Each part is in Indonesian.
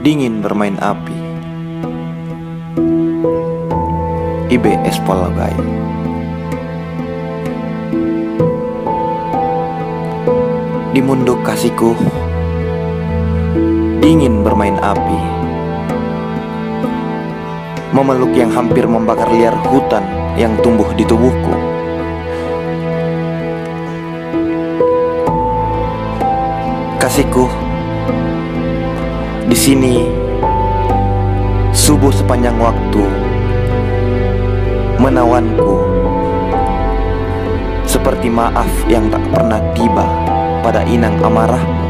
Dingin bermain api. IBS Polagai Di munduk kasihku Dingin bermain api. Memeluk yang hampir membakar liar hutan yang tumbuh di tubuhku Kasihku di sini, subuh sepanjang waktu menawanku seperti maaf yang tak pernah tiba pada inang amarahmu.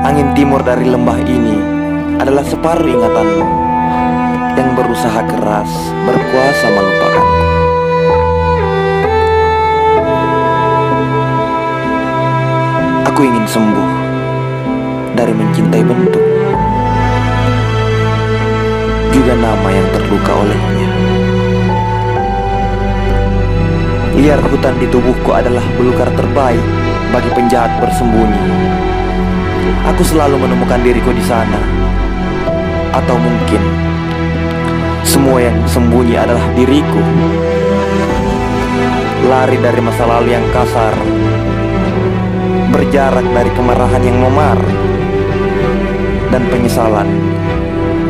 Angin timur dari lembah ini adalah separuh ingatanmu yang berusaha keras berkuasa melupakanku. Aku ingin sembuh dari mencintai bentuk juga nama yang terluka olehnya. Liar hutan di tubuhku adalah belukar terbaik bagi penjahat bersembunyi. Aku selalu menemukan diriku di sana. Atau mungkin semua yang sembunyi adalah diriku. Lari dari masa lalu yang kasar. Berjarak dari kemarahan yang memar dan penyesalan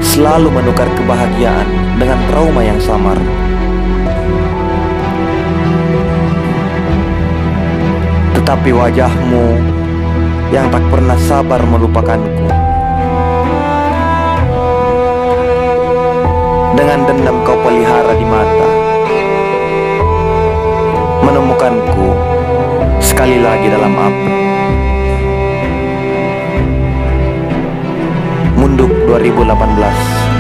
selalu menukar kebahagiaan dengan trauma yang samar. Tetapi wajahmu yang tak pernah sabar melupakanku. Dengan dendam kau pelihara di mata. Menemukanku sekali lagi dalam api. Munduk 2018